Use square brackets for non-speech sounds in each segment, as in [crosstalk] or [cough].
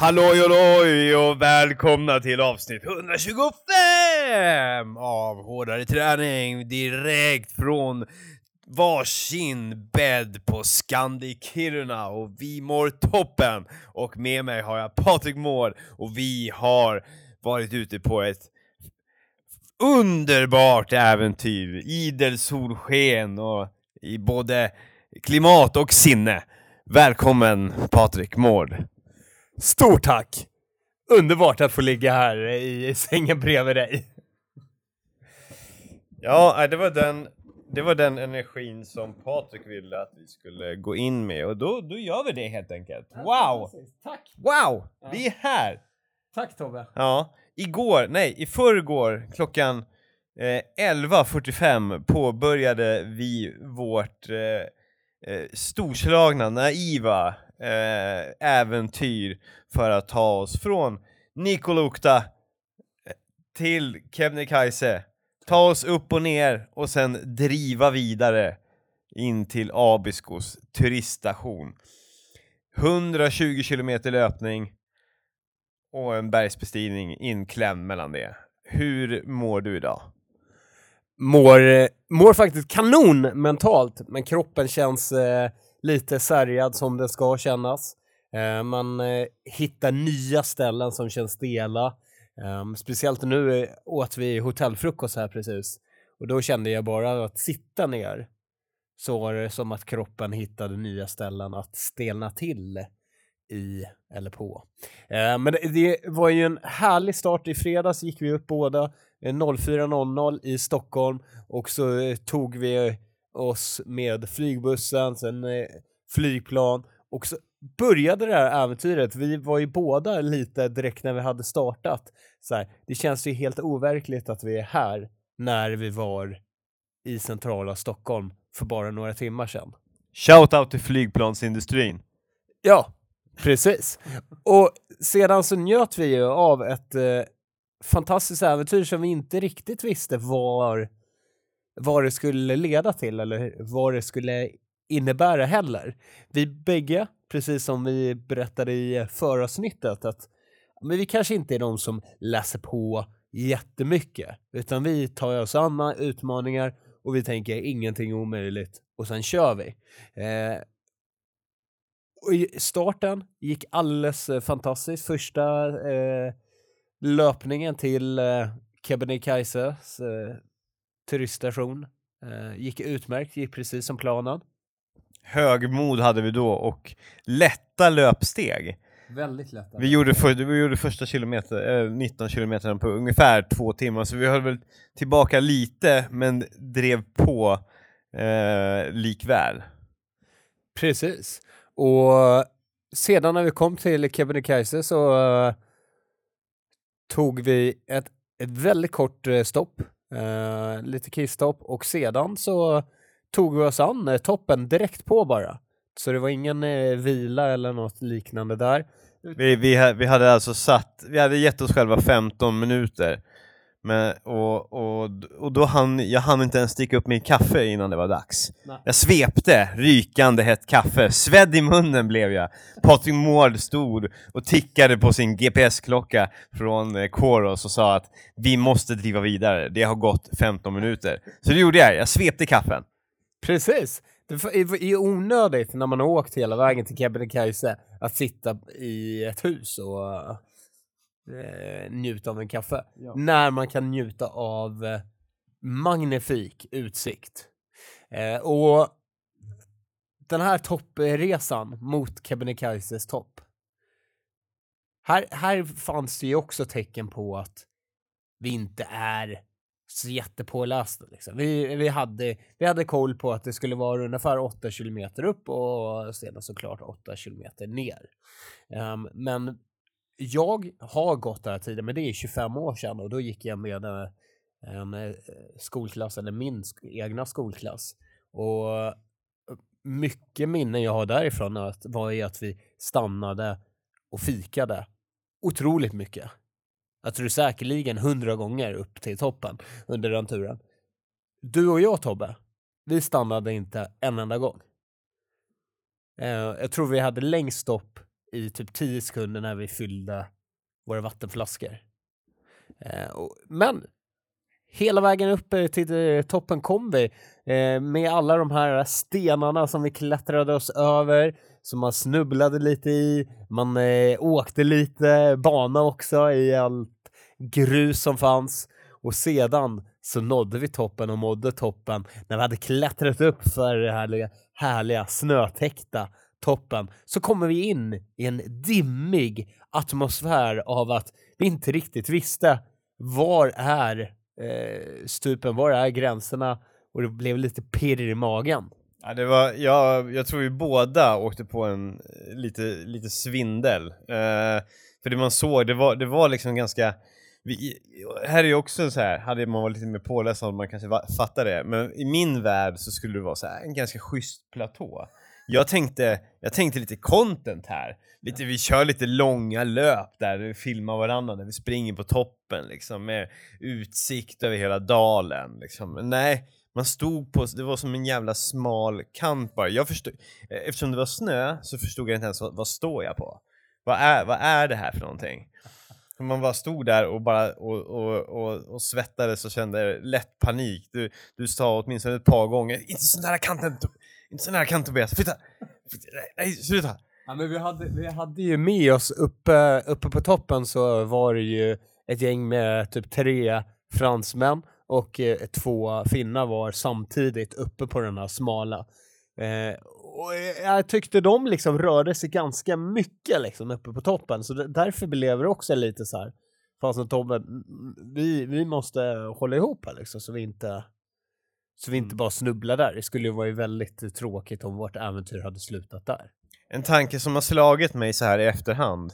Halloj halloj och välkomna till avsnitt 125 av Hårdare träning direkt från varsin bädd på Scandi Kiruna och vi mår toppen! Och med mig har jag Patrik Mård och vi har varit ute på ett underbart äventyr, idel solsken och i både klimat och sinne. Välkommen Patrik Mård! Stort tack! Underbart att få ligga här i sängen bredvid dig. Ja, det var den, det var den energin som Patrik ville att vi skulle gå in med och då, då gör vi det helt enkelt. Wow! Tack! Wow! Vi är här! Tack Tobbe. Ja, igår, nej, i förrgår klockan eh, 11.45 påbörjade vi vårt eh, eh, storslagna, naiva eh, Eh, äventyr för att ta oss från Nikolukta eh, till Kebnekaise, ta oss upp och ner och sen driva vidare in till Abiskos turiststation. 120 kilometer löpning och en bergsbestigning inklämd mellan det. Hur mår du idag? Mår, eh, mår faktiskt kanon mentalt, men kroppen känns eh, lite sargad som den ska kännas. Eh, man eh, hittar nya ställen som känns stela. Eh, speciellt nu eh, åt vi hotellfrukost här precis och då kände jag bara att sitta ner så var det som att kroppen hittade nya ställen att stelna till i eller på. Eh, men det, det var ju en härlig start. I fredags gick vi upp båda eh, 04.00 i Stockholm och så eh, tog vi eh, oss med flygbussen, sen eh, flygplan och så började det här äventyret. Vi var ju båda lite direkt när vi hade startat. Så här, det känns ju helt overkligt att vi är här när vi var i centrala Stockholm för bara några timmar sedan. Shout out till flygplansindustrin! Ja, precis. Och sedan så njöt vi ju av ett eh, fantastiskt äventyr som vi inte riktigt visste var, vad det skulle leda till eller vad det skulle innebära heller. Vi bägge, precis som vi berättade i föravsnittet, att men vi kanske inte är de som läser på jättemycket, utan vi tar oss an utmaningar och vi tänker ingenting är omöjligt och sen kör vi. Eh, och starten gick alldeles eh, fantastiskt. Första eh, löpningen till eh, Kebnekaise eh, turiststation eh, gick utmärkt, gick precis som planen. Högmod hade vi då och lätta löpsteg. Väldigt lätt. Vi gjorde, för, vi gjorde första kilometer, eh, 19 kilometer på ungefär två timmar, så vi höll väl tillbaka lite, men drev på eh, likväl. Precis. Och sedan när vi kom till Kebnekaise så uh, tog vi ett, ett väldigt kort uh, stopp, uh, lite kissstopp och sedan så tog vi oss an eh, toppen direkt på bara. Så det var ingen eh, vila eller något liknande där. Vi, vi, vi hade alltså satt, vi hade gett oss själva 15 minuter men, och, och, och då hann, jag hann inte ens sticka upp min kaffe innan det var dags. Nej. Jag svepte rykande hett kaffe, svedd i munnen blev jag. Patrik Mård stod och tickade på sin GPS-klocka från eh, Koros och sa att vi måste driva vidare, det har gått 15 minuter. Så det gjorde jag, jag svepte kaffen. Precis. Det är onödigt när man har åkt hela vägen till Kebnekaise att sitta i ett hus och eh, njuta av en kaffe. Ja. När man kan njuta av eh, magnifik utsikt. Eh, och den här toppresan mot Kebnekaises topp. Här, här fanns det ju också tecken på att vi inte är så jättepålästa. Liksom. Vi, vi, hade, vi hade koll på att det skulle vara ungefär 8 kilometer upp och sedan såklart 8 kilometer ner. Um, men jag har gått den här tiden, men det är 25 år sedan och då gick jag med en, en eh, skolklass, eller min sk egna skolklass. Och eh, mycket minnen jag har därifrån att, var ju att vi stannade och fikade otroligt mycket. Jag tror säkerligen hundra gånger upp till toppen under den turen. Du och jag Tobbe, vi stannade inte en enda gång. Eh, jag tror vi hade längst stopp i typ 10 sekunder när vi fyllde våra vattenflaskor. Eh, och, men hela vägen upp eh, till eh, toppen kom vi eh, med alla de här stenarna som vi klättrade oss över, som man snubblade lite i, man eh, åkte lite bana också i allt grus som fanns och sedan så nådde vi toppen och mådde toppen när vi hade klättrat upp för det härliga, härliga snötäckta toppen så kommer vi in i en dimmig atmosfär av att vi inte riktigt visste var är eh, stupen, var är gränserna och det blev lite pirr i magen. Ja, det var, ja, jag tror vi båda åkte på en eh, lite, lite svindel. Eh, för det man såg, det var, det var liksom ganska vi, här är ju också så här, hade man varit lite mer påläst hade man kanske fattat det, men i min värld så skulle det vara så här, en ganska schysst platå. Jag tänkte, jag tänkte lite content här, lite, vi kör lite långa löp där vi filmar varandra när vi springer på toppen liksom med utsikt över hela dalen liksom. Men nej, man stod på, det var som en jävla smal kant bara. Jag förstod, eftersom det var snö så förstod jag inte ens vad, vad står jag på? Vad är, vad är det här för någonting? Man bara stod där och bara och, och, och, och svettades och kände lätt panik. Du, du sa åtminstone ett par gånger Inte så nära kanten! Inte så nära kanten Tobias! Flytta! Nej, sluta! Ja, men vi, hade, vi hade ju med oss uppe, uppe på toppen så var det ju ett gäng med typ tre fransmän och eh, två finnar var samtidigt uppe på den här smala. Eh, och jag tyckte de liksom rörde sig ganska mycket liksom uppe på toppen så därför blev det också lite så här. Fasen Tobbe, vi, vi måste hålla ihop här liksom så vi inte så vi inte mm. bara snubblar där. Det skulle ju vara väldigt tråkigt om vårt äventyr hade slutat där. En tanke som har slagit mig så här i efterhand.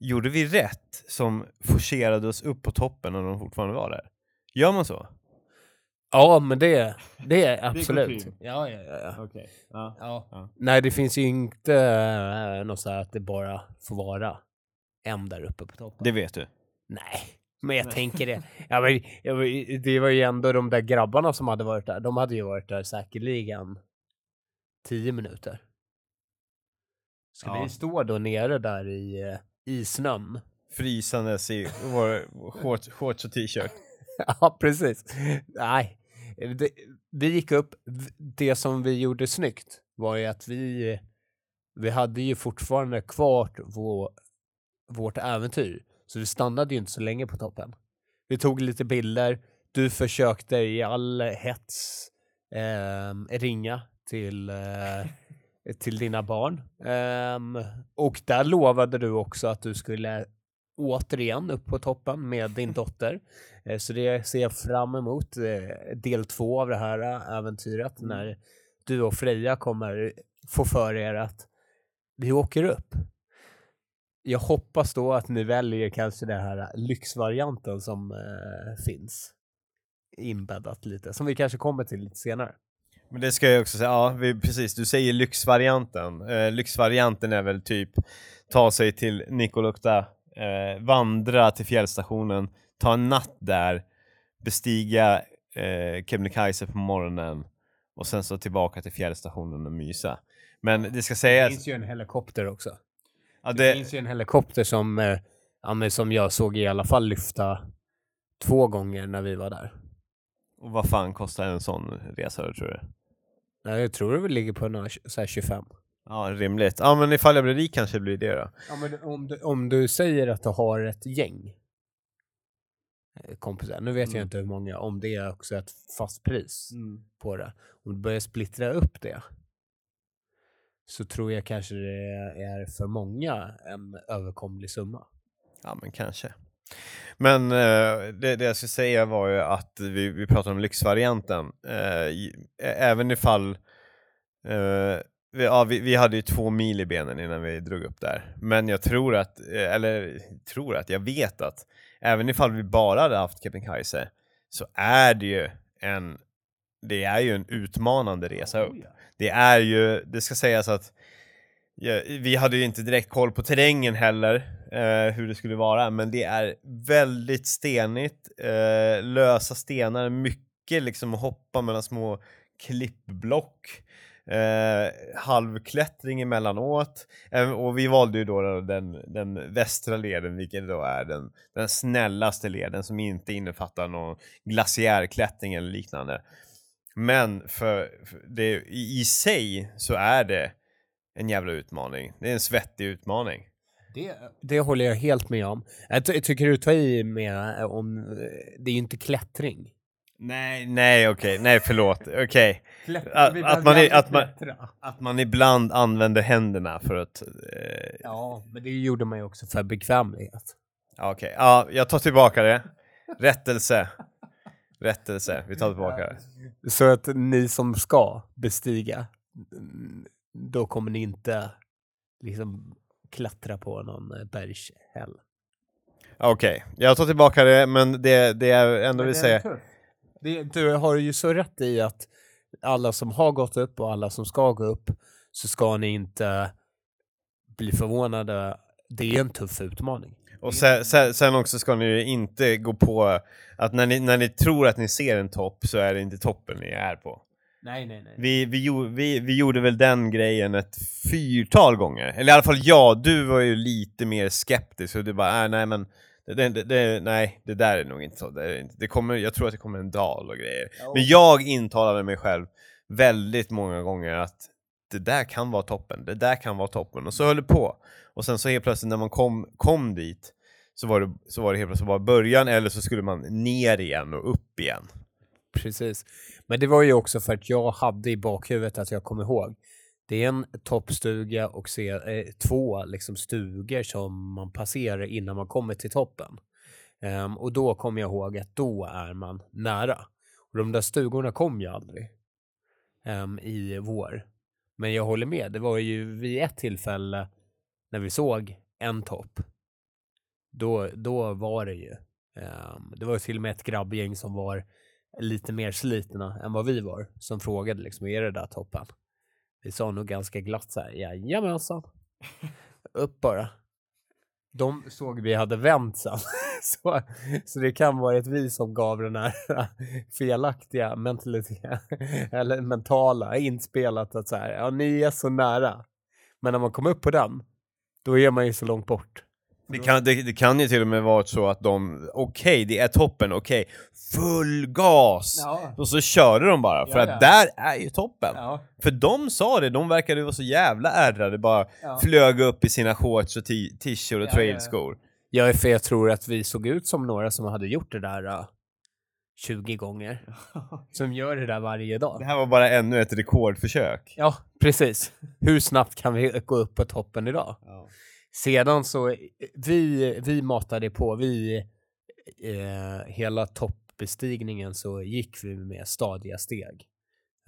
Gjorde vi rätt som forcerade oss upp på toppen när de fortfarande var där? Gör man så? Ja, men det, det är absolut. Ja, ja, ja. ja. Okay. Ja. ja. ja. Nej, det finns ju inte äh, något så här att det bara får vara en där uppe på toppen. Det vet du? Nej, men jag tänker det. [laughs] Ja, men, ja, det var ju ändå de där grabbarna som hade varit där. De hade ju varit där säkerligen tio minuter. Ska ja. vi stå då nere där i, uh, i snön? Frysandes i vår shorts, shorts och t-shirt. [laughs] ja, precis. Nej, det, vi gick upp. Det som vi gjorde snyggt var ju att vi, vi hade ju fortfarande kvar vår, vårt äventyr. Så vi stannade ju inte så länge på toppen. Vi tog lite bilder. Du försökte i all hets eh, ringa till, eh, till dina barn. Eh, och där lovade du också att du skulle återigen upp på toppen med din [laughs] dotter. Eh, så det ser jag fram emot, eh, del två av det här eh, äventyret, mm. när du och Freja kommer få för er att vi åker upp. Jag hoppas då att ni väljer kanske den här lyxvarianten som eh, finns inbäddat lite, som vi kanske kommer till lite senare. Men det ska jag också säga, ja vi, precis, du säger lyxvarianten. Eh, lyxvarianten är väl typ ta sig till Nikolukta, eh, vandra till fjällstationen, ta en natt där, bestiga eh, Kebnekaise på morgonen och sen så tillbaka till fjällstationen och mysa. Men det ska sägas... Det finns ju en helikopter också. Ja, det... det finns ju en helikopter som, eh, ja, som jag såg i alla fall lyfta två gånger när vi var där. Och vad fan kostar en sån resa då, tror du? Jag tror det ligger på några, så här 25. Ja, rimligt. Ja, men ifall jag blir rik kanske det blir det då. Ja, men om du, om du säger att du har ett gäng Eh, kompisar. Nu vet mm. jag inte hur många, om det är också ett fast pris mm. på det. Om du börjar splittra upp det så tror jag kanske det är för många en överkomlig summa. Ja, men kanske. Men eh, det, det jag skulle säga var ju att vi, vi pratade om lyxvarianten. Eh, även ifall eh, ja, vi, vi, hade ju två mil i benen innan vi drog upp där. Men jag tror att, eh, eller tror att, jag vet att även ifall vi bara hade haft Kebnekaise så är det ju en det är ju en utmanande resa upp. Det är ju, det ska sägas att ja, vi hade ju inte direkt koll på terrängen heller, eh, hur det skulle vara, men det är väldigt stenigt, eh, lösa stenar, mycket liksom att hoppa mellan små klippblock. Eh, halvklättring emellanåt. Eh, Och vi valde ju då den, den västra leden, vilket då är den, den snällaste leden som inte innefattar någon glaciärklättring eller liknande. Men för, för det, i, i sig så är det en jävla utmaning. Det är en svettig utmaning. Det, det håller jag helt med om. Jag ty- tycker du tar i med eh, om... Eh, det är ju inte klättring. Nej, nej, okej, nej förlåt, okej. Att- att man är- att man- Att man ibland använder händerna för att... Eh, Ja, men det gjorde man ju också för bekvämlighet. okej, ja, jag tar tillbaka det. Rättelse. Rättelse, vi tar tillbaka det. Så att ni som ska bestiga, då kommer ni inte liksom klättra på någon eh, bergshäll. Okej, jag tar tillbaka det, men det, det jag ändå vill säga... Det, du har ju så rätt i att alla som har gått upp och alla som ska gå upp så ska ni inte bli förvånade. Det är en tuff utmaning. Och sen, sen, sen också ska ni ju inte gå på att när ni, när ni tror att ni ser en topp så är det inte toppen ni är på. Nej, nej, nej. Vi, vi, vi, vi gjorde väl den grejen ett fyrtal gånger. Eller i alla fall jag, du var ju lite mer skeptisk och du bara, äh, nej men det, det, det, nej, det där är nog inte så. Det, är inte, det kommer, jag tror att det kommer en dal och grejer. Men jag intalade mig själv väldigt många gånger att det där kan vara toppen, det där kan vara toppen. Och så höll det på. Och sen så helt plötsligt när man kom, kom dit så var, det, så var det helt plötsligt bara början eller så skulle man ner igen och upp igen. Precis. Men det var ju också för att jag hade i bakhuvudet att jag kom ihåg. Det är en toppstuga och se, eh, två liksom stugor som man passerar innan man kommer till toppen. Um, och då kommer jag ihåg att då är man nära. Och de där stugorna kom ju aldrig um, i vår. Men jag håller med, det var ju vid ett tillfälle när vi såg en topp. Då, då var det ju. Um, det var ju till och med ett grabbgäng som var lite mer slitna än vad vi var som frågade liksom, är det där toppen? Vi sa nog ganska glatt så här, jajamensan. Upp bara. De såg vi hade vänt sen. [laughs] så, så det kan vara ett vi som gav den här [laughs] felaktiga mentaliteten, [laughs] eller mentala inspelat att så här, ja ni är så nära. Men när man kommer upp på den, då är man ju så långt bort. Det kan, det, det kan ju till och med vara så att de, okej det är toppen, okej, full gas! Ja. Och så körde de bara, för Ja, att ja. där är ju toppen. Ja. För de sa det, de verkade vara så jävla ärrade, bara Ja. flög upp i sina shorts och t- t-shirt och Ja, ja, ja. trailskor. Ja, för jag tror att vi såg ut som några som hade gjort det där uh, 20 gånger. [laughs] Som gör det där varje Det dag. här var bara ännu ett rekordförsök. Ja, precis. Hur snabbt kan vi gå upp på toppen idag? Sedan så, eh, vi, vi matade på, vi, eh, hela toppbestigningen så gick vi med stadiga steg.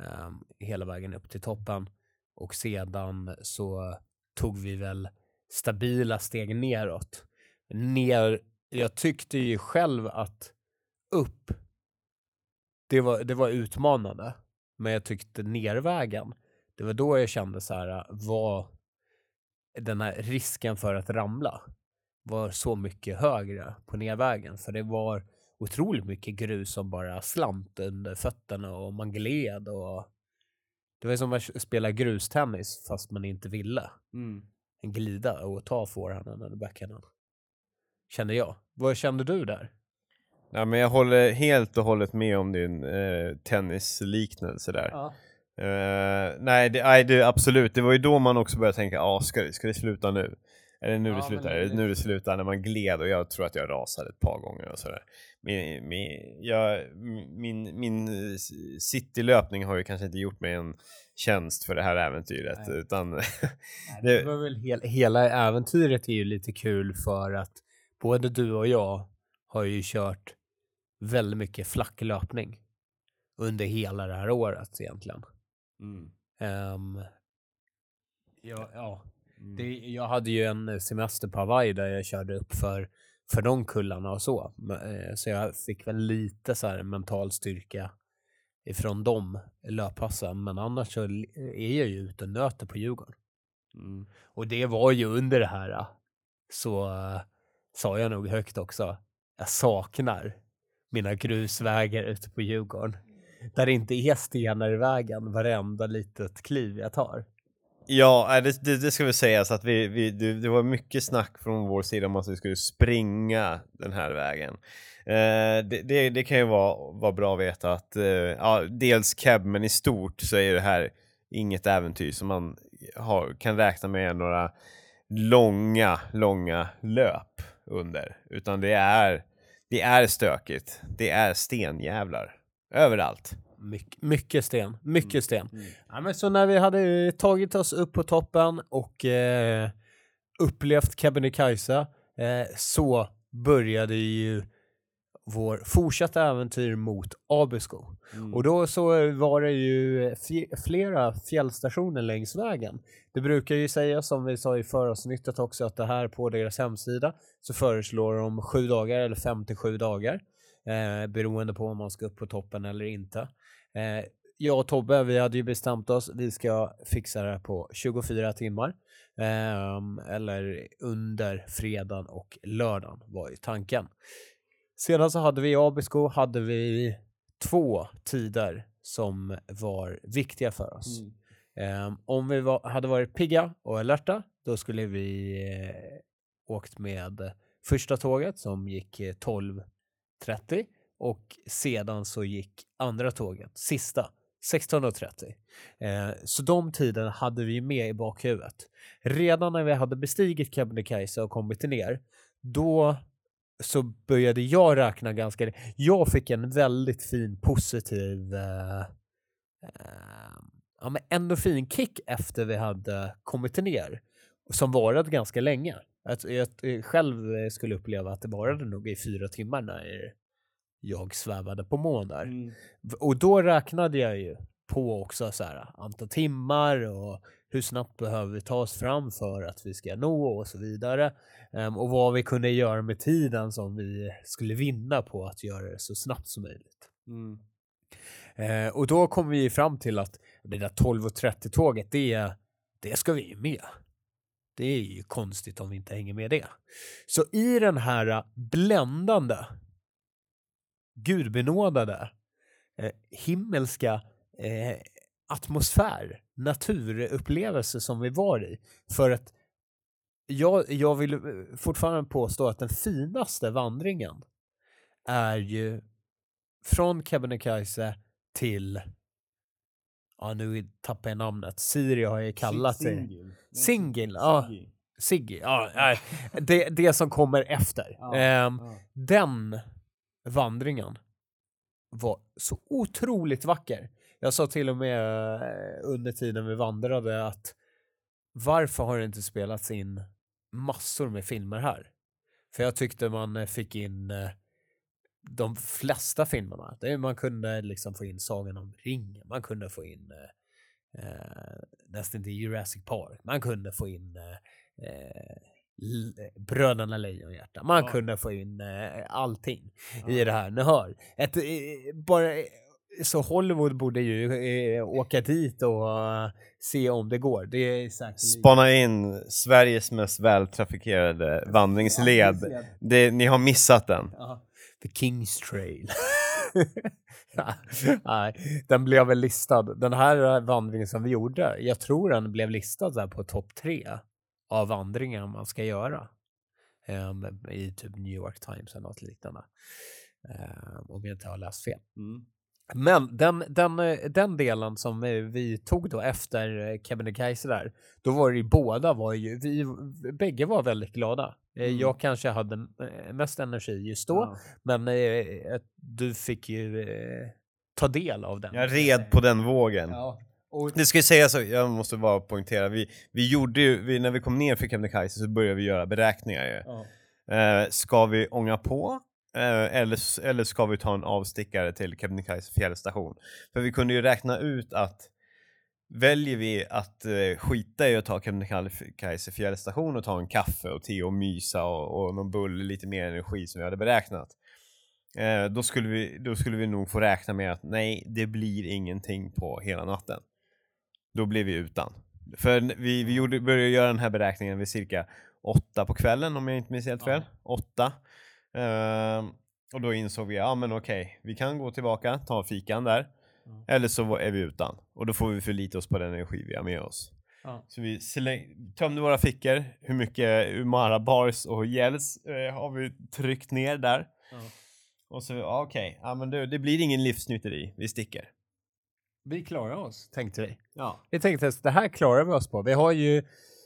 eh, hela vägen upp till toppen. Och sedan så tog vi väl stabila steg neråt. Ner, jag tyckte ju själv att upp, det var, det var utmanande. Men jag tyckte nervägen, det var då jag kände så här, vad den här risken för att ramla var så mycket högre på nedvägen. För det var otroligt mycket grus som bara slant under fötterna och man gled och det var som att spela grustennis fast man inte ville. En glida och ta forehanden eller backhanden. Kände jag. Vad kände du där? Ja, men jag håller helt och hållet med om din eh, tennisliknelse där. Ja. Eh, nej, det, nej det, absolut. Det var ju då man också började tänka, ah, ska, det- ska det sluta nu? Det nu Ja, det slutar? det- det nu det slutar? När man gled och jag tror att jag rasade ett par gånger och sådär. Min, min, jag, min, min citylöpning har ju kanske inte gjort mig en tjänst för det här äventyret, Nej. utan [laughs] Det Det- var väl hel, hela äventyret är ju lite kul för att både du och jag har ju kört väldigt mycket flacklöpning under hela det här året egentligen. Ehm, ja, ja. Det, jag hade ju en semester på Hawaii där jag körde upp för, för de kullarna och så. Eh, Så jag fick väl lite så här mental styrka ifrån de löppassen. Men annars så är jag ju ute och nöter på Djurgården. Och det var ju under det här så äh, sa jag nog högt också. Jag saknar mina grusvägar ute på Djurgården. Där det inte är stenar i vägen varenda litet kliv jag tar. Ja, det, det, det ska vi säga så att vi, vi, det, det var mycket snack från vår sida om att vi skulle springa den här vägen. Eh, det, det, det kan ju vara, vara bra att veta att eh, ja, dels cab, men i stort så är det här inget äventyr som man har, kan räkna med några långa, långa löp under, utan det är, det är stökigt. Det är stenjävlar överallt. Mycket, mycket sten, mycket Mm. sten. Ja, men så när vi hade tagit oss upp på toppen och eh, upplevt Kebnekaise eh, så började ju vår fortsatta äventyr mot Abisko. Mm. Och då så var det ju flera fjällstationer längs vägen. Det brukar ju säga, som vi sa i föravsnittet också, att det här på deras hemsida så föreslår de sju dagar eller fem till sju dagar eh, beroende på om man ska upp på toppen eller inte. Eh, jag och Tobbe, vi hade ju bestämt oss, vi ska fixa det på 24 timmar. Eh, eller under fredagen och lördagen var ju tanken. Sedan så hade vi i Abisko hade vi två tider som var viktiga för oss. Mm. Um, om vi var, hade varit pigga och alerta, då skulle vi eh, åkt med första tåget som gick eh, 12 21.30 och sedan så gick andra tåget, sista, 16.30. Eh, så de tiderna hade vi med i bakhuvudet. Redan när vi hade bestigit Kebnekaise och kommit ner, då så började jag räkna ganska... Jag fick en väldigt fin positiv... Eh, eh, ja, men ändå fin kick efter vi hade kommit ner, som varat ganska länge. Att jag eh, själv eh, skulle uppleva att det varade nog i fyra timmar när jag svävade på där. Mm. Och då räknade jag ju på också så här antal timmar och hur snabbt behöver vi ta oss fram för att vi ska nå och så vidare. Ehm, och vad vi kunde göra med tiden som vi skulle vinna på att göra det så snabbt som möjligt. Mm. Eh, och då kom vi fram till att det där 12.30 tåget, det, det ska vi ju med. Det är ju konstigt om vi inte hänger med det. Så i den här äh, bländande, gudbenådade, eh, himmelska eh, atmosfär, naturupplevelse som vi var i. För att jag, jag vill fortfarande påstå att den finaste vandringen är ju från Kebnekaise till, ja nu tappar jag namnet, Siri har jag kallat det. Singil, ja. Siggy, ja, nej, det, det som kommer efter. Ja, Ehm, ja. Den vandringen var så otroligt vacker. Jag sa till och med eh, under tiden vi vandrade att varför har det inte spelats in massor med filmer här? För jag tyckte man eh, fick in eh, de flesta filmerna. Det är, man kunde liksom få in Sagan om ringen, man kunde få in eh, eh, nästan till Jurassic Park, man kunde få in eh, eh, Bröderna Lejonhjärta, man Ja. kunde få in eh, allting i det här. Ni hör, ett, eh, bara, så Hollywood borde ju eh, åka dit och eh, se om det går. Det är säkert Spana in Sveriges mest vältrafikerade vandringsled. Det, ni har missat den. Ja. The King's Trail. [laughs] Nej, den blev väl listad. Den här eh, vandringen som vi gjorde, jag tror den blev listad där på topp tre av vandringar man ska göra. Um, I typ New York Times eller något liknande. Um, om jag inte har läst fel. Mm. Men den, den, eh, den delen som eh, vi tog då efter eh, Kebnekaise där, då var det ju båda var ju, vi bägge var väldigt glada. Mm. Jag kanske hade mest energi just då, men eh, att du fick ju ta del av den. Jag red på den vågen. Ja. Och, Det ska ju sägas, så, jag måste bara poängtera, vi, vi gjorde ju, vi, när vi kom ner för Kebnekaise så började vi göra beräkningar ju. ja. Eh, ska vi ånga på? Eh, eller, eller ska vi ta en avstickare till Kebnekaise fjällstation? För vi kunde ju räkna ut att väljer vi att eh, skita i att ta Kebnekaise fjällstation och ta en kaffe och te och mysa och, och någon bulle, lite mer energi som vi hade beräknat. Eh, då, skulle vi, då skulle vi nog få räkna med att nej, det blir ingenting på hela natten. Då blir vi utan. För vi, vi gjorde, började göra den här beräkningen vid cirka åtta på kvällen om jag inte minns helt fel. Åtta. Ehm, och då insåg vi, ja men okej, vi kan gå tillbaka, ta fikan där. Mm. Eller så är vi utan. Och då får vi förlita oss på den energi vi har med oss. Ja. Så vi tömde våra fickor. Hur mycket Umara bars och gels eh, har vi tryckt ner där. Ja. Och så, ja, okej, ja men det, det blir ingen livsnytteri, vi sticker. Vi klarar oss, tänkte vi. Ja. Vi tänkte att det här klarar vi oss på. Vi har ju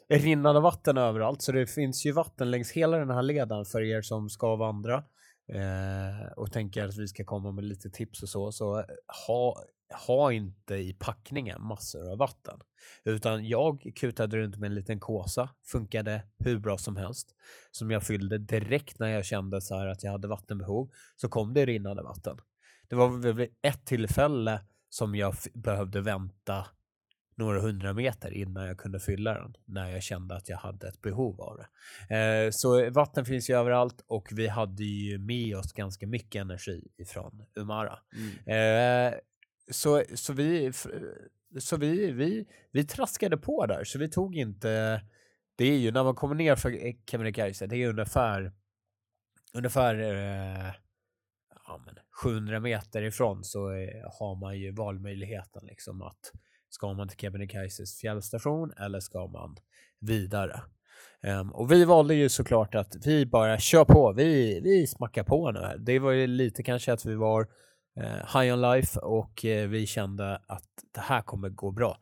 [laughs] rinnande vatten överallt, så det finns ju vatten längs hela den här leden för er som ska vandra eh, och tänker att vi ska komma med lite tips och så. Så ha, ha inte i packningen massor av vatten, utan jag kutade runt med en liten kåsa, funkade hur bra som helst, som jag fyllde direkt när jag kände så här att jag hade vattenbehov, så kom det rinnande vatten. Det var väl vid ett tillfälle som jag behövde vänta några hundra meter innan jag kunde fylla den när jag kände att jag hade ett behov av det. Eh, så vatten finns ju överallt och vi hade ju med oss ganska mycket energi ifrån Umara. Eh, så, så vi, så vi, vi, vi traskade på där, så vi tog inte... Det är ju när man kommer ner för Kebnekaise, det är ungefär ungefär eh, ja, men 700 meter ifrån så eh, har man ju valmöjligheten liksom att ska man till Kebnekaises fjällstation eller ska man vidare? Um, och vi valde ju såklart att vi bara kör på, vi, vi smackar på nu här. Det var ju lite kanske att vi var uh, high on life och uh, vi kände att det här kommer gå bra.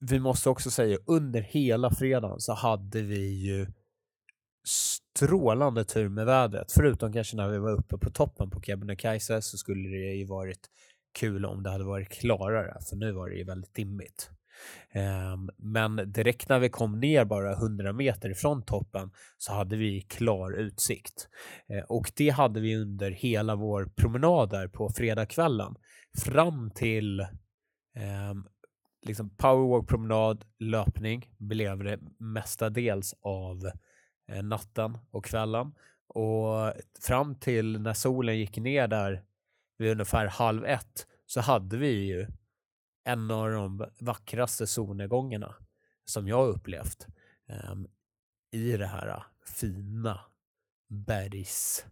Vi måste också säga under hela fredagen så hade vi ju strålande tur med vädret. Förutom kanske när vi var uppe på toppen på Kebnekaise så skulle det ju varit kul om det hade varit klarare, för nu var det ju väldigt dimmigt. Ehm, men direkt när vi kom ner bara 100 meter ifrån toppen så hade vi klar utsikt. Ehm, och det hade vi under hela vår promenad där på fredagskvällen fram till ehm, liksom powerwalk, promenad, löpning blev det mestadels av eh, natten och kvällen. Och fram till när solen gick ner där vid ungefär halv ett så hade vi ju en av de vackraste solnedgångarna som jag upplevt ehm, i det här eh, fina bergskedjan.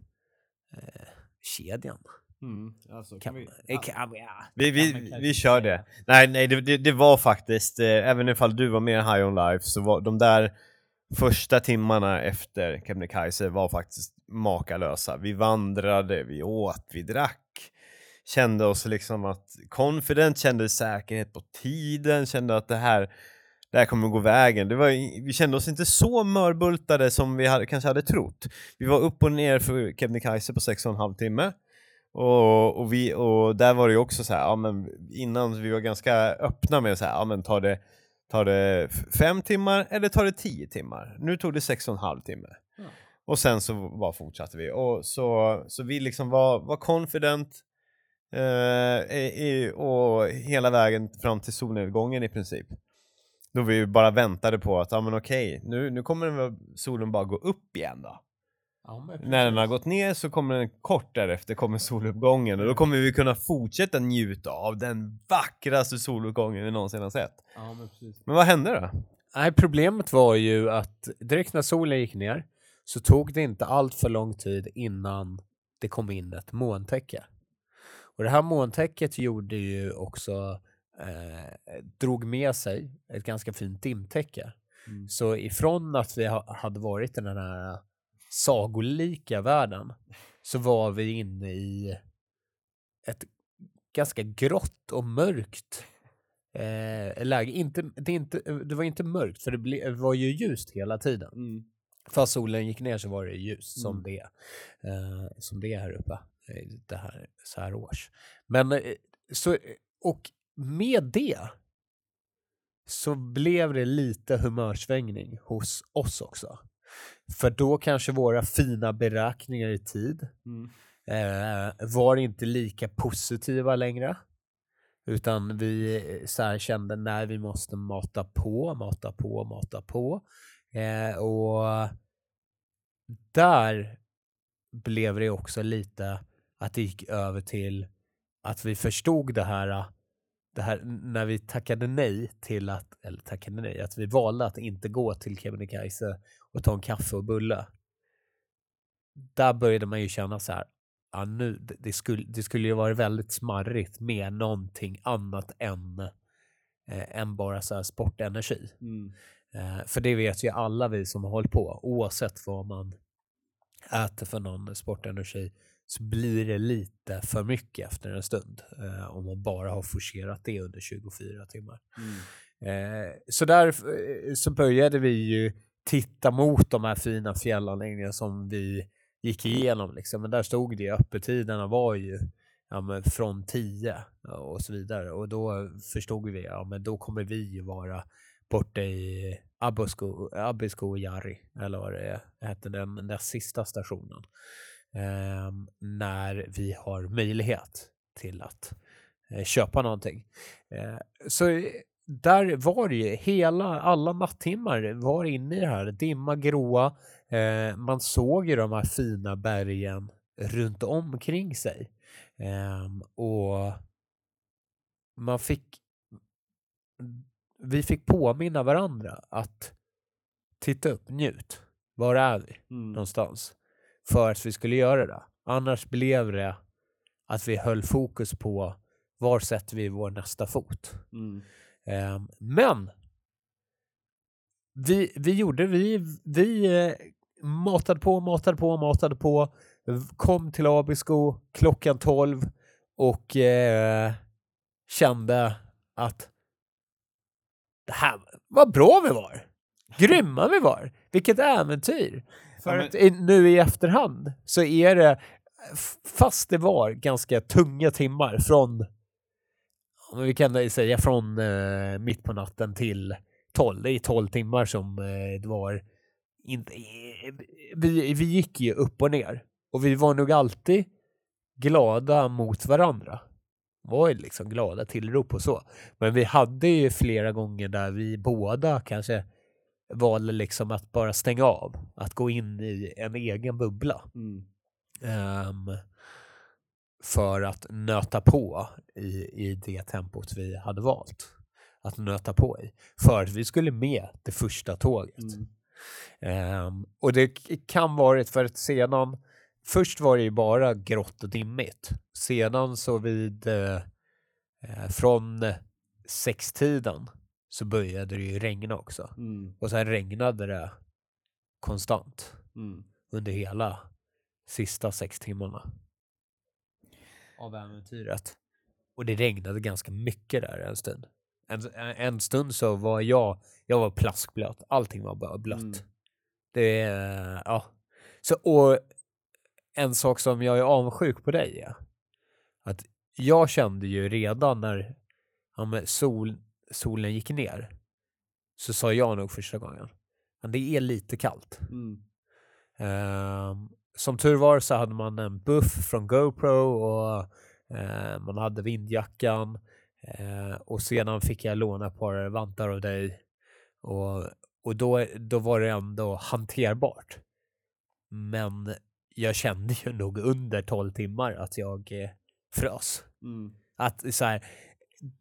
Eh, kedjan. Mm, alltså, kan vi, kan vi, ja, Vi, vi, vi kör det. Nej, nej det, det, det var faktiskt, eh, även ifall du var mer high on life, så var de där första timmarna efter Kebnekaise var faktiskt makalösa. Vi vandrade, vi åt, vi drack. Kände oss liksom att confident, kände säkerhet på tiden, kände att det här, det här kommer gå vägen. Det var, vi kände oss inte så mörbultade som vi hade, kanske hade trott. Vi var upp och ner för Kebnekaise på sex och en halv timme. Och, och, vi, och där var det ju också så här, ja, men innan vi var ganska öppna med så här, ja, men tar det, tar det fem timmar eller tar det tio timmar? Nu tog det sex och en halv timme. Ja. Och sen så bara fortsatte vi. Och så, så vi liksom var, var confident i, i, och hela vägen fram till solnedgången i princip. Då vi bara väntade på att, ja men okej, nu, nu kommer den solen bara gå upp igen då. Ja, När den har gått ner så kommer den kort därefter kommer soluppgången och då kommer vi kunna fortsätta njuta av den vackraste soluppgången vi någonsin har sett. Ja, men precis. Men vad hände då? Nej, problemet var ju att direkt när solen gick ner så tog det inte allt för lång tid innan det kom in ett molntäcke. Och det här molntäcket gjorde ju också, eh, drog med sig ett ganska fint dimtäcke. Mm. Så ifrån att vi ha, hade varit i den här sagolika världen så var vi inne i ett ganska grått och mörkt eh, läge. Inte, det, inte, det var inte mörkt för det, ble, det var ju ljust hela tiden. Fast solen gick ner så var det ljust som, Mm. det, eh, som det är här uppe. Eh, Det här, så här års. Men eh, så, och med det så blev det lite humörsvängning hos oss också. För då kanske våra fina beräkningar i tid eh, var inte lika positiva längre. Utan vi eh, så här kände när vi måste mata på, mata på, mata på. Eh, och där blev det också lite att det gick över till att vi förstod det här, det här när vi tackade nej till att, eller tackade nej, att vi valde att inte gå till Kebnekaise och ta en kaffe och bulle. Där började man ju känna så här, ja, nu, det, det, skulle, det skulle ju vara väldigt smarrigt med någonting annat än eh, än bara så här sportenergi. Mm. Eh, för det vet ju alla vi som har hållit på, oavsett vad man äter för någon sportenergi, så blir det lite för mycket efter en stund eh, om man bara har forcerat det under 24 timmar. Mm. Eh, så där eh, så började vi ju titta mot de här fina fjällanläggningarna som vi gick igenom. Liksom. Men där stod det, öppettiderna var ju ja, från 10 och så vidare. Och då förstod vi, ja men då kommer vi ju vara borta i Abisko, Abisko och Jari, eller vad det hette, den näst sista stationen. Eh, när vi har möjlighet till att eh, köpa någonting. Eh, så där var det ju hela, alla nattimmar var inne i det här, dimma, gråa. Eh, man såg ju de här fina bergen runt omkring sig. Eh, och man fick vi fick påminna varandra att titta upp, njut. Var är vi Mm. någonstans? För att vi skulle göra det. Annars blev det att vi höll fokus på var sätter vi vår nästa fot. Mm. Ehm, men vi, vi gjorde, vi, vi eh, matade på, matade på, matade på, kom till Abisko klockan 12 och eh, kände att det här, vad bra vi var! Grymma vi var! Vilket äventyr! För Ja, men- att nu i efterhand så är det, fast det var ganska tunga timmar från vi kan säga från eh, mitt på natten till 12. Det är 12 timmar som eh, det var. Inte, eh, vi, vi gick ju upp och ner och vi var nog alltid glada mot varandra. Var ju liksom glada tillrop och så. Men vi hade ju flera gånger där vi båda kanske valde liksom att bara stänga av. Att gå in i en egen bubbla. Mm. Ehm, för att nöta på i, i det tempot vi hade valt att nöta på i. För att vi skulle med det första tåget. Mm. Ehm, och det kan varit för att sedan, först var det ju bara grått och dimmigt. Sedan så vid, eh, från sextiden så började det ju regna också. Mm. Och sen regnade det konstant Mm. under hela sista sex timmarna av äventyret. Och det regnade ganska mycket där en stund. En, en stund så var jag, jag var plaskblöt. Allting var bara blött. Mm. Det ja. Så, och en sak som jag är avundsjuk på dig är att jag kände ju redan när ja, men sol, solen gick ner så sa jag nog första gången men det är lite kallt. Mm. Ehm, som tur var så hade man en buff från GoPro och eh, man hade vindjackan eh, och sedan fick jag låna ett par vantar av dig och, och då, då var det ändå hanterbart. Men jag kände ju nog under 12 timmar att jag eh, frös. Mm. Att så här,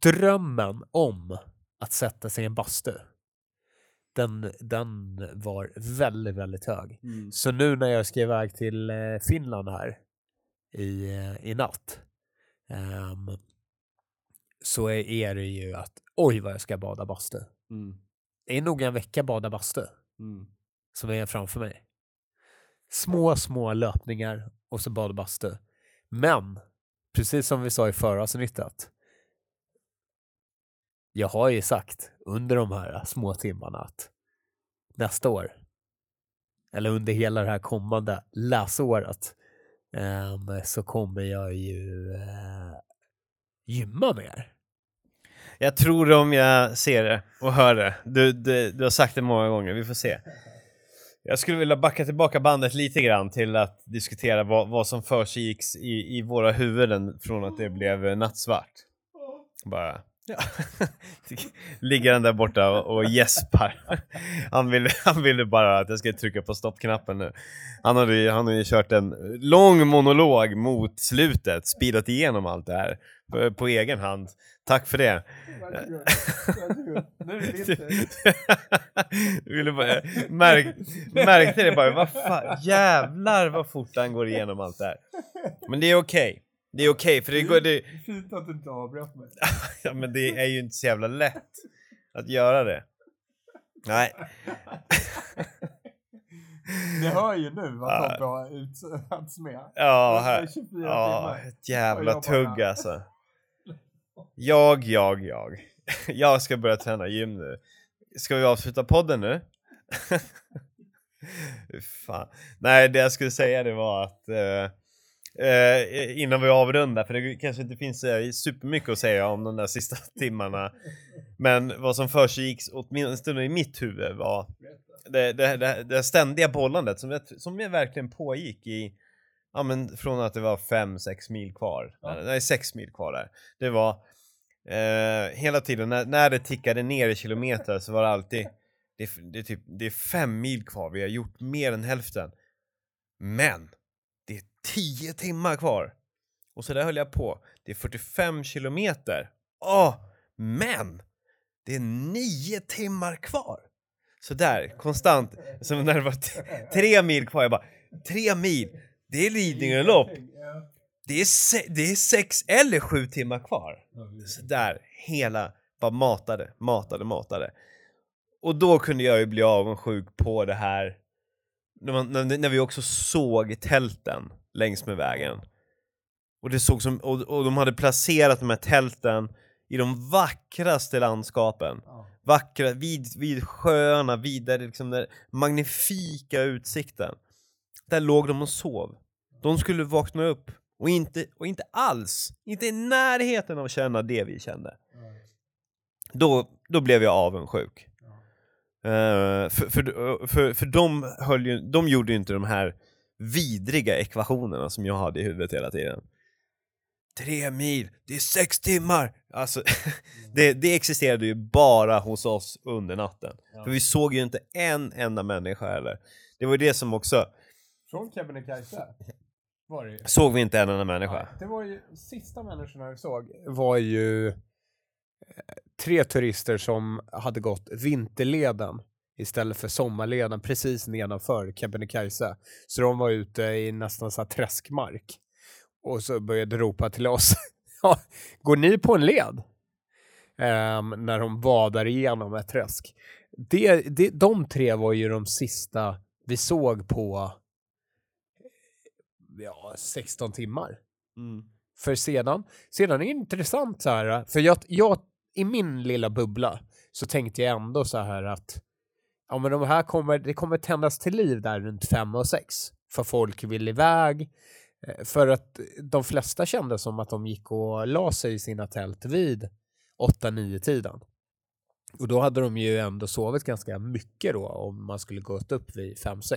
drömmen om att sätta sig i en bastu, den, den var väldigt, väldigt hög. Mm. Så nu när jag ska iväg till eh, Finland här i, eh, i natt ehm, så är, är det ju att oj vad jag ska bada bastu. Mm. Det är nog en vecka bada bastu Mm. som är framför mig. Små, små löpningar och så bada bastu. Men, precis som vi sa i förra avsnittet, jag har ju sagt under de här små timmarna att nästa år, eller under hela det här kommande läsåret, ehm, så kommer jag ju eh, gymma mer. Jag tror det om jag ser det och hör det. Du, du, du har sagt det många gånger, vi får se. Jag skulle vilja backa tillbaka bandet lite grann till att diskutera vad, vad som försiggicks i, i våra huvuden från att det blev nattsvart. Bara, ja. [laughs] Ligger han där borta och, gäspar. [laughs] Han ville, han ville bara att jag skulle trycka på stoppknappen nu. Han hade, ju- han hade ju kört en lång monolog mot slutet, speedat igenom allt det här på, på egen hand. Tack för det. [laughs] Du ville bara, märk, märkte det bara, vad fan, jävlar vad fort han går igenom allt det här. Men det är okej. Det är okej för det går, det, Fint att du inte avbröt mig. [laughs] ja men det är ju inte så jävla lätt att göra det. Nej. [laughs] Ni hör ju nu vad. Tobbe har utsatts med. Ja, Det är här, 24 ja, ett jävla tugg alltså. [laughs] Jag, jag, jag. Jag ska börja träna gym nu. Ska vi avsluta podden nu? Fan. Nej, det jag skulle säga det var att eh, eh, innan vi avrundar, för det kanske inte finns eh, supermycket att säga om de där sista [laughs] timmarna. Men vad som försiggick åtminstone i mitt huvud var det, det, det, det ständiga bollandet som, jag- som verkligen pågick i Ja men från att det var 5-6 mil kvar, Ja. nej 6 mil kvar där. Det var eh, hela tiden när, när det tickade ner i kilometer så var det alltid det, det, typ, det är 5 mil kvar, vi har gjort mer än hälften. Men det är 10 timmar kvar. Och så där höll jag på. Det är 45 kilometer. Åh, men det är 9 timmar kvar. Så där, konstant. Som när det var tre mil kvar, jag bara, tre mil, det är Lidingölopp. Det är, se- det är sex eller sju timmar kvar. Så där, hela, bara matade, matade, matade. Och då kunde jag ju bli avundsjuk på det här, när, man, när, när vi också såg tälten längs med vägen. Och det såg som, och, och de hade placerat de här tälten i de vackraste landskapen Ja. vackra, vid, vid sjöarna, vid där liksom den magnifika utsikten. Där låg de och sov. De skulle vakna upp och inte, och inte alls, inte i närheten av att känna det vi kände. Då, då blev jag avundsjuk. Eh, för, för, för, för de, höll ju, de gjorde ju inte de här vidriga ekvationerna som jag hade i huvudet hela tiden. Tre mil, det är sex timmar! Alltså, [laughs] det, det existerade ju bara hos oss under natten. Ja. För vi såg ju inte en enda människa heller. Det var ju det som också, Från Kebnekaise såg vi inte en enda människa. Det var ju, sista människorna vi såg var ju tre turister som hade gått vinterleden istället för sommarleden precis nedanför Kebnekaise. Så de var ute i nästan så här träskmark och så började ropa till oss. [laughs] Går ni på en led? Ehm, när de vadar igenom ett träsk. Det, det, de tre var ju de sista vi såg på ja, 16 timmar. För sedan, sedan är det intressant så här, för jag, jag, i min lilla bubbla så tänkte jag ändå så här att ja men de här kommer, det kommer tändas till liv där runt fem och sex för folk vill iväg. Eh, för att de flesta kände som att de gick och la sig i sina tält vid 8-9 tiden. Och då hade de ju ändå sovit ganska mycket då om man skulle gått upp vid 5-6.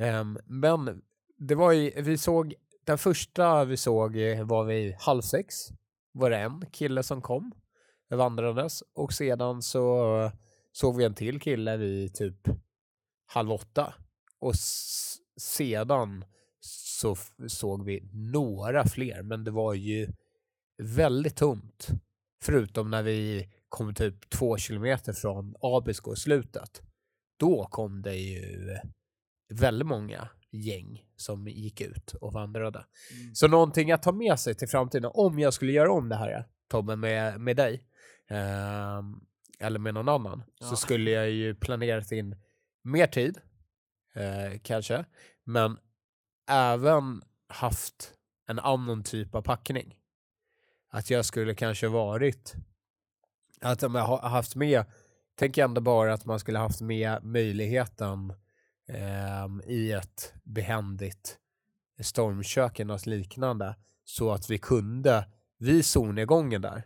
Ehm, men det var ju, vi såg, den första vi såg eh, var vid halv sex. Var det en kille som kom vandrandes och sedan så såg vi en till kille vid typ halv åtta. Och sedan så såg vi några fler, men det var ju väldigt tomt. Förutom när vi kom typ två kilometer från Abisko i slutet. Då kom det ju väldigt många gäng som gick ut och vandrade. Så någonting att ta med sig till framtiden, om jag skulle göra om det här Tobbe med, med dig, ehm, eller med någon annan, Ja. så skulle jag ju planerat in mer tid, eh, kanske, men även haft en annan typ av packning. Att jag skulle kanske varit, att om jag har haft med, tänk ändå bara att man skulle haft med möjligheten ehm, i ett behändigt stormkök eller något liknande så att vi kunde vid solnedgången där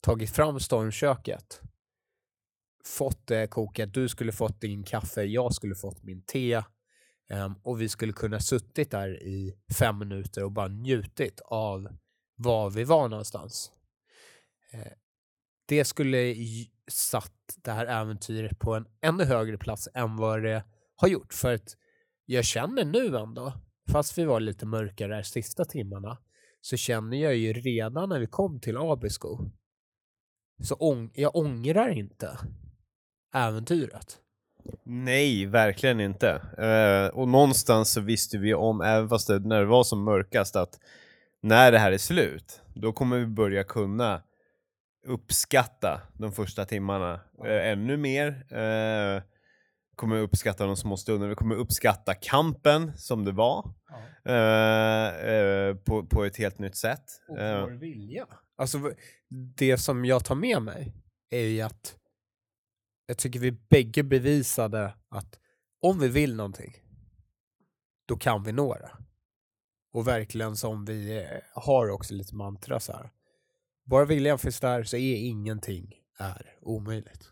tagit fram stormköket fått det kokat, du skulle fått din kaffe, jag skulle fått min te ehm, och vi skulle kunna suttit där i fem minuter och bara njutit av var vi var någonstans. Eh, det skulle satt det här äventyret på en ännu högre plats än vad det har gjort. För att jag känner nu ändå, fast vi var lite mörkare de sista timmarna, så känner jag ju redan när vi kom till Abisko, så ång- jag ångrar inte äventyret. Nej, verkligen inte. Eh, och någonstans så visste vi om, även fast det, när det var som mörkast, att när det här är slut, då kommer vi börja kunna uppskatta de första timmarna eh, ännu mer. Eh, kommer uppskatta de små stunderna, vi kommer uppskatta kampen som det var eh, på, på ett helt nytt sätt. Och vår vilja. Alltså, det som jag tar med mig är ju att jag tycker vi bägge bevisade att om vi vill någonting, då kan vi nå det. Och verkligen som vi eh, har också lite mantra så här. Bara viljan finns där så är ingenting är omöjligt.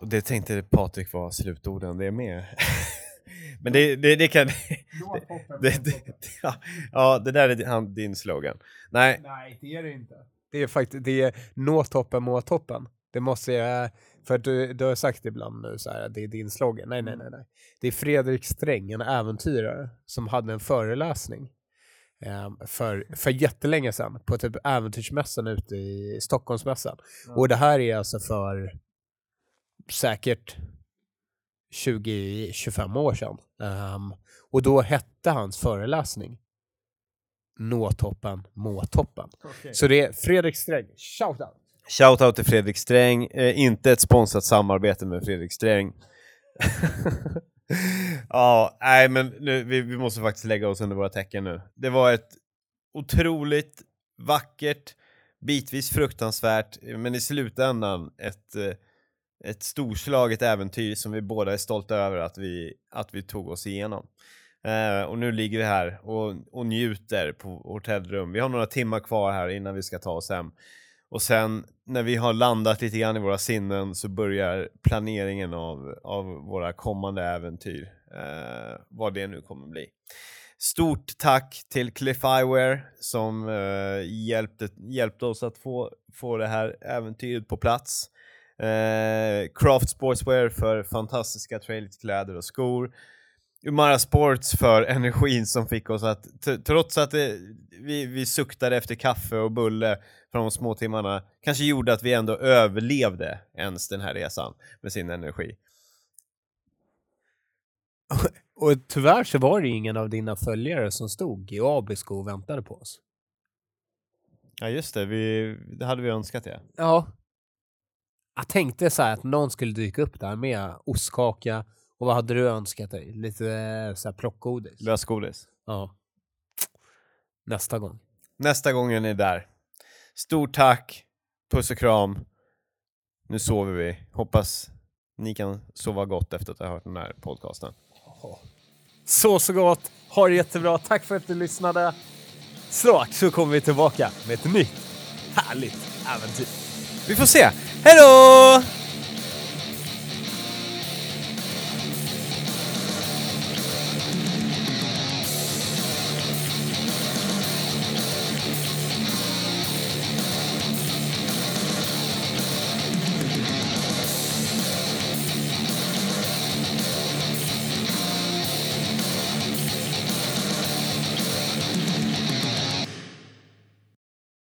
och det tänkte Patrik var slutorden, det är med. [laughs] Men det, det, det kan... [laughs] Det, det, [laughs] ja, ja, det där är han, din slogan. Nej, Nej, det är det inte. Det är faktiskt, det är nå toppen, må toppen. Det måste jag, för att du, du har sagt ibland nu så här, att det är din slogan. Nej, nej, nej, nej. Det är Fredrik Sträng, en äventyrare, som hade en föreläsning eh, för, för jättelänge sedan på typ äventyrsmässan ute i Stockholmsmässan. Och det här är alltså för säkert 20-25 år sedan. Ehm, och då hette hans föreläsning Nå toppen, må toppen. Så det är Fredrik Sträng, shoutout! Shoutout till Fredrik Sträng, eh, inte ett sponsrat samarbete med Fredrik Sträng. [laughs] ja, nej men nu, vi, vi måste faktiskt lägga oss under våra tecken nu. Det var ett otroligt vackert, bitvis fruktansvärt, men i slutändan ett, eh, ett storslaget äventyr som vi båda är stolta över att vi, att vi tog oss igenom. Eh, och nu ligger vi här och, och njuter på hotellrum. Vi har några timmar kvar här innan vi ska ta oss hem. Och sen när vi har landat lite grann i våra sinnen så börjar planeringen av, av våra kommande äventyr. Eh, vad det nu kommer bli. Stort tack till Cliff Eyewear som eh, hjälpte, hjälpte oss att få, få det här äventyret på plats. Eh, Craft Sportswear för fantastiska trailerkläder och skor. Umara Sports för energin som fick oss att, trots att det, vi, vi suktade efter kaffe och bulle för de små timmarna, kanske gjorde att vi ändå överlevde ens den här resan med sin energi. [laughs] Och tyvärr så var det ingen av dina följare som stod i Abisko och väntade på oss. Ja just det, vi, det hade vi önskat ja. Ja. Jag tänkte så här att någon skulle dyka upp där med ostkaka och vad hade du önskat dig? Lite eh, så här plockgodis? Lösgodis. Ja. Nästa gång. Nästa gång är ni där. Stort tack, puss och kram. Nu sover vi. Hoppas ni kan sova gott efter att ha hört den här podcasten. Så så gott, ha det jättebra, tack för att du lyssnade. Snart så kommer vi tillbaka med ett nytt härligt äventyr. Vi får se. Hej då!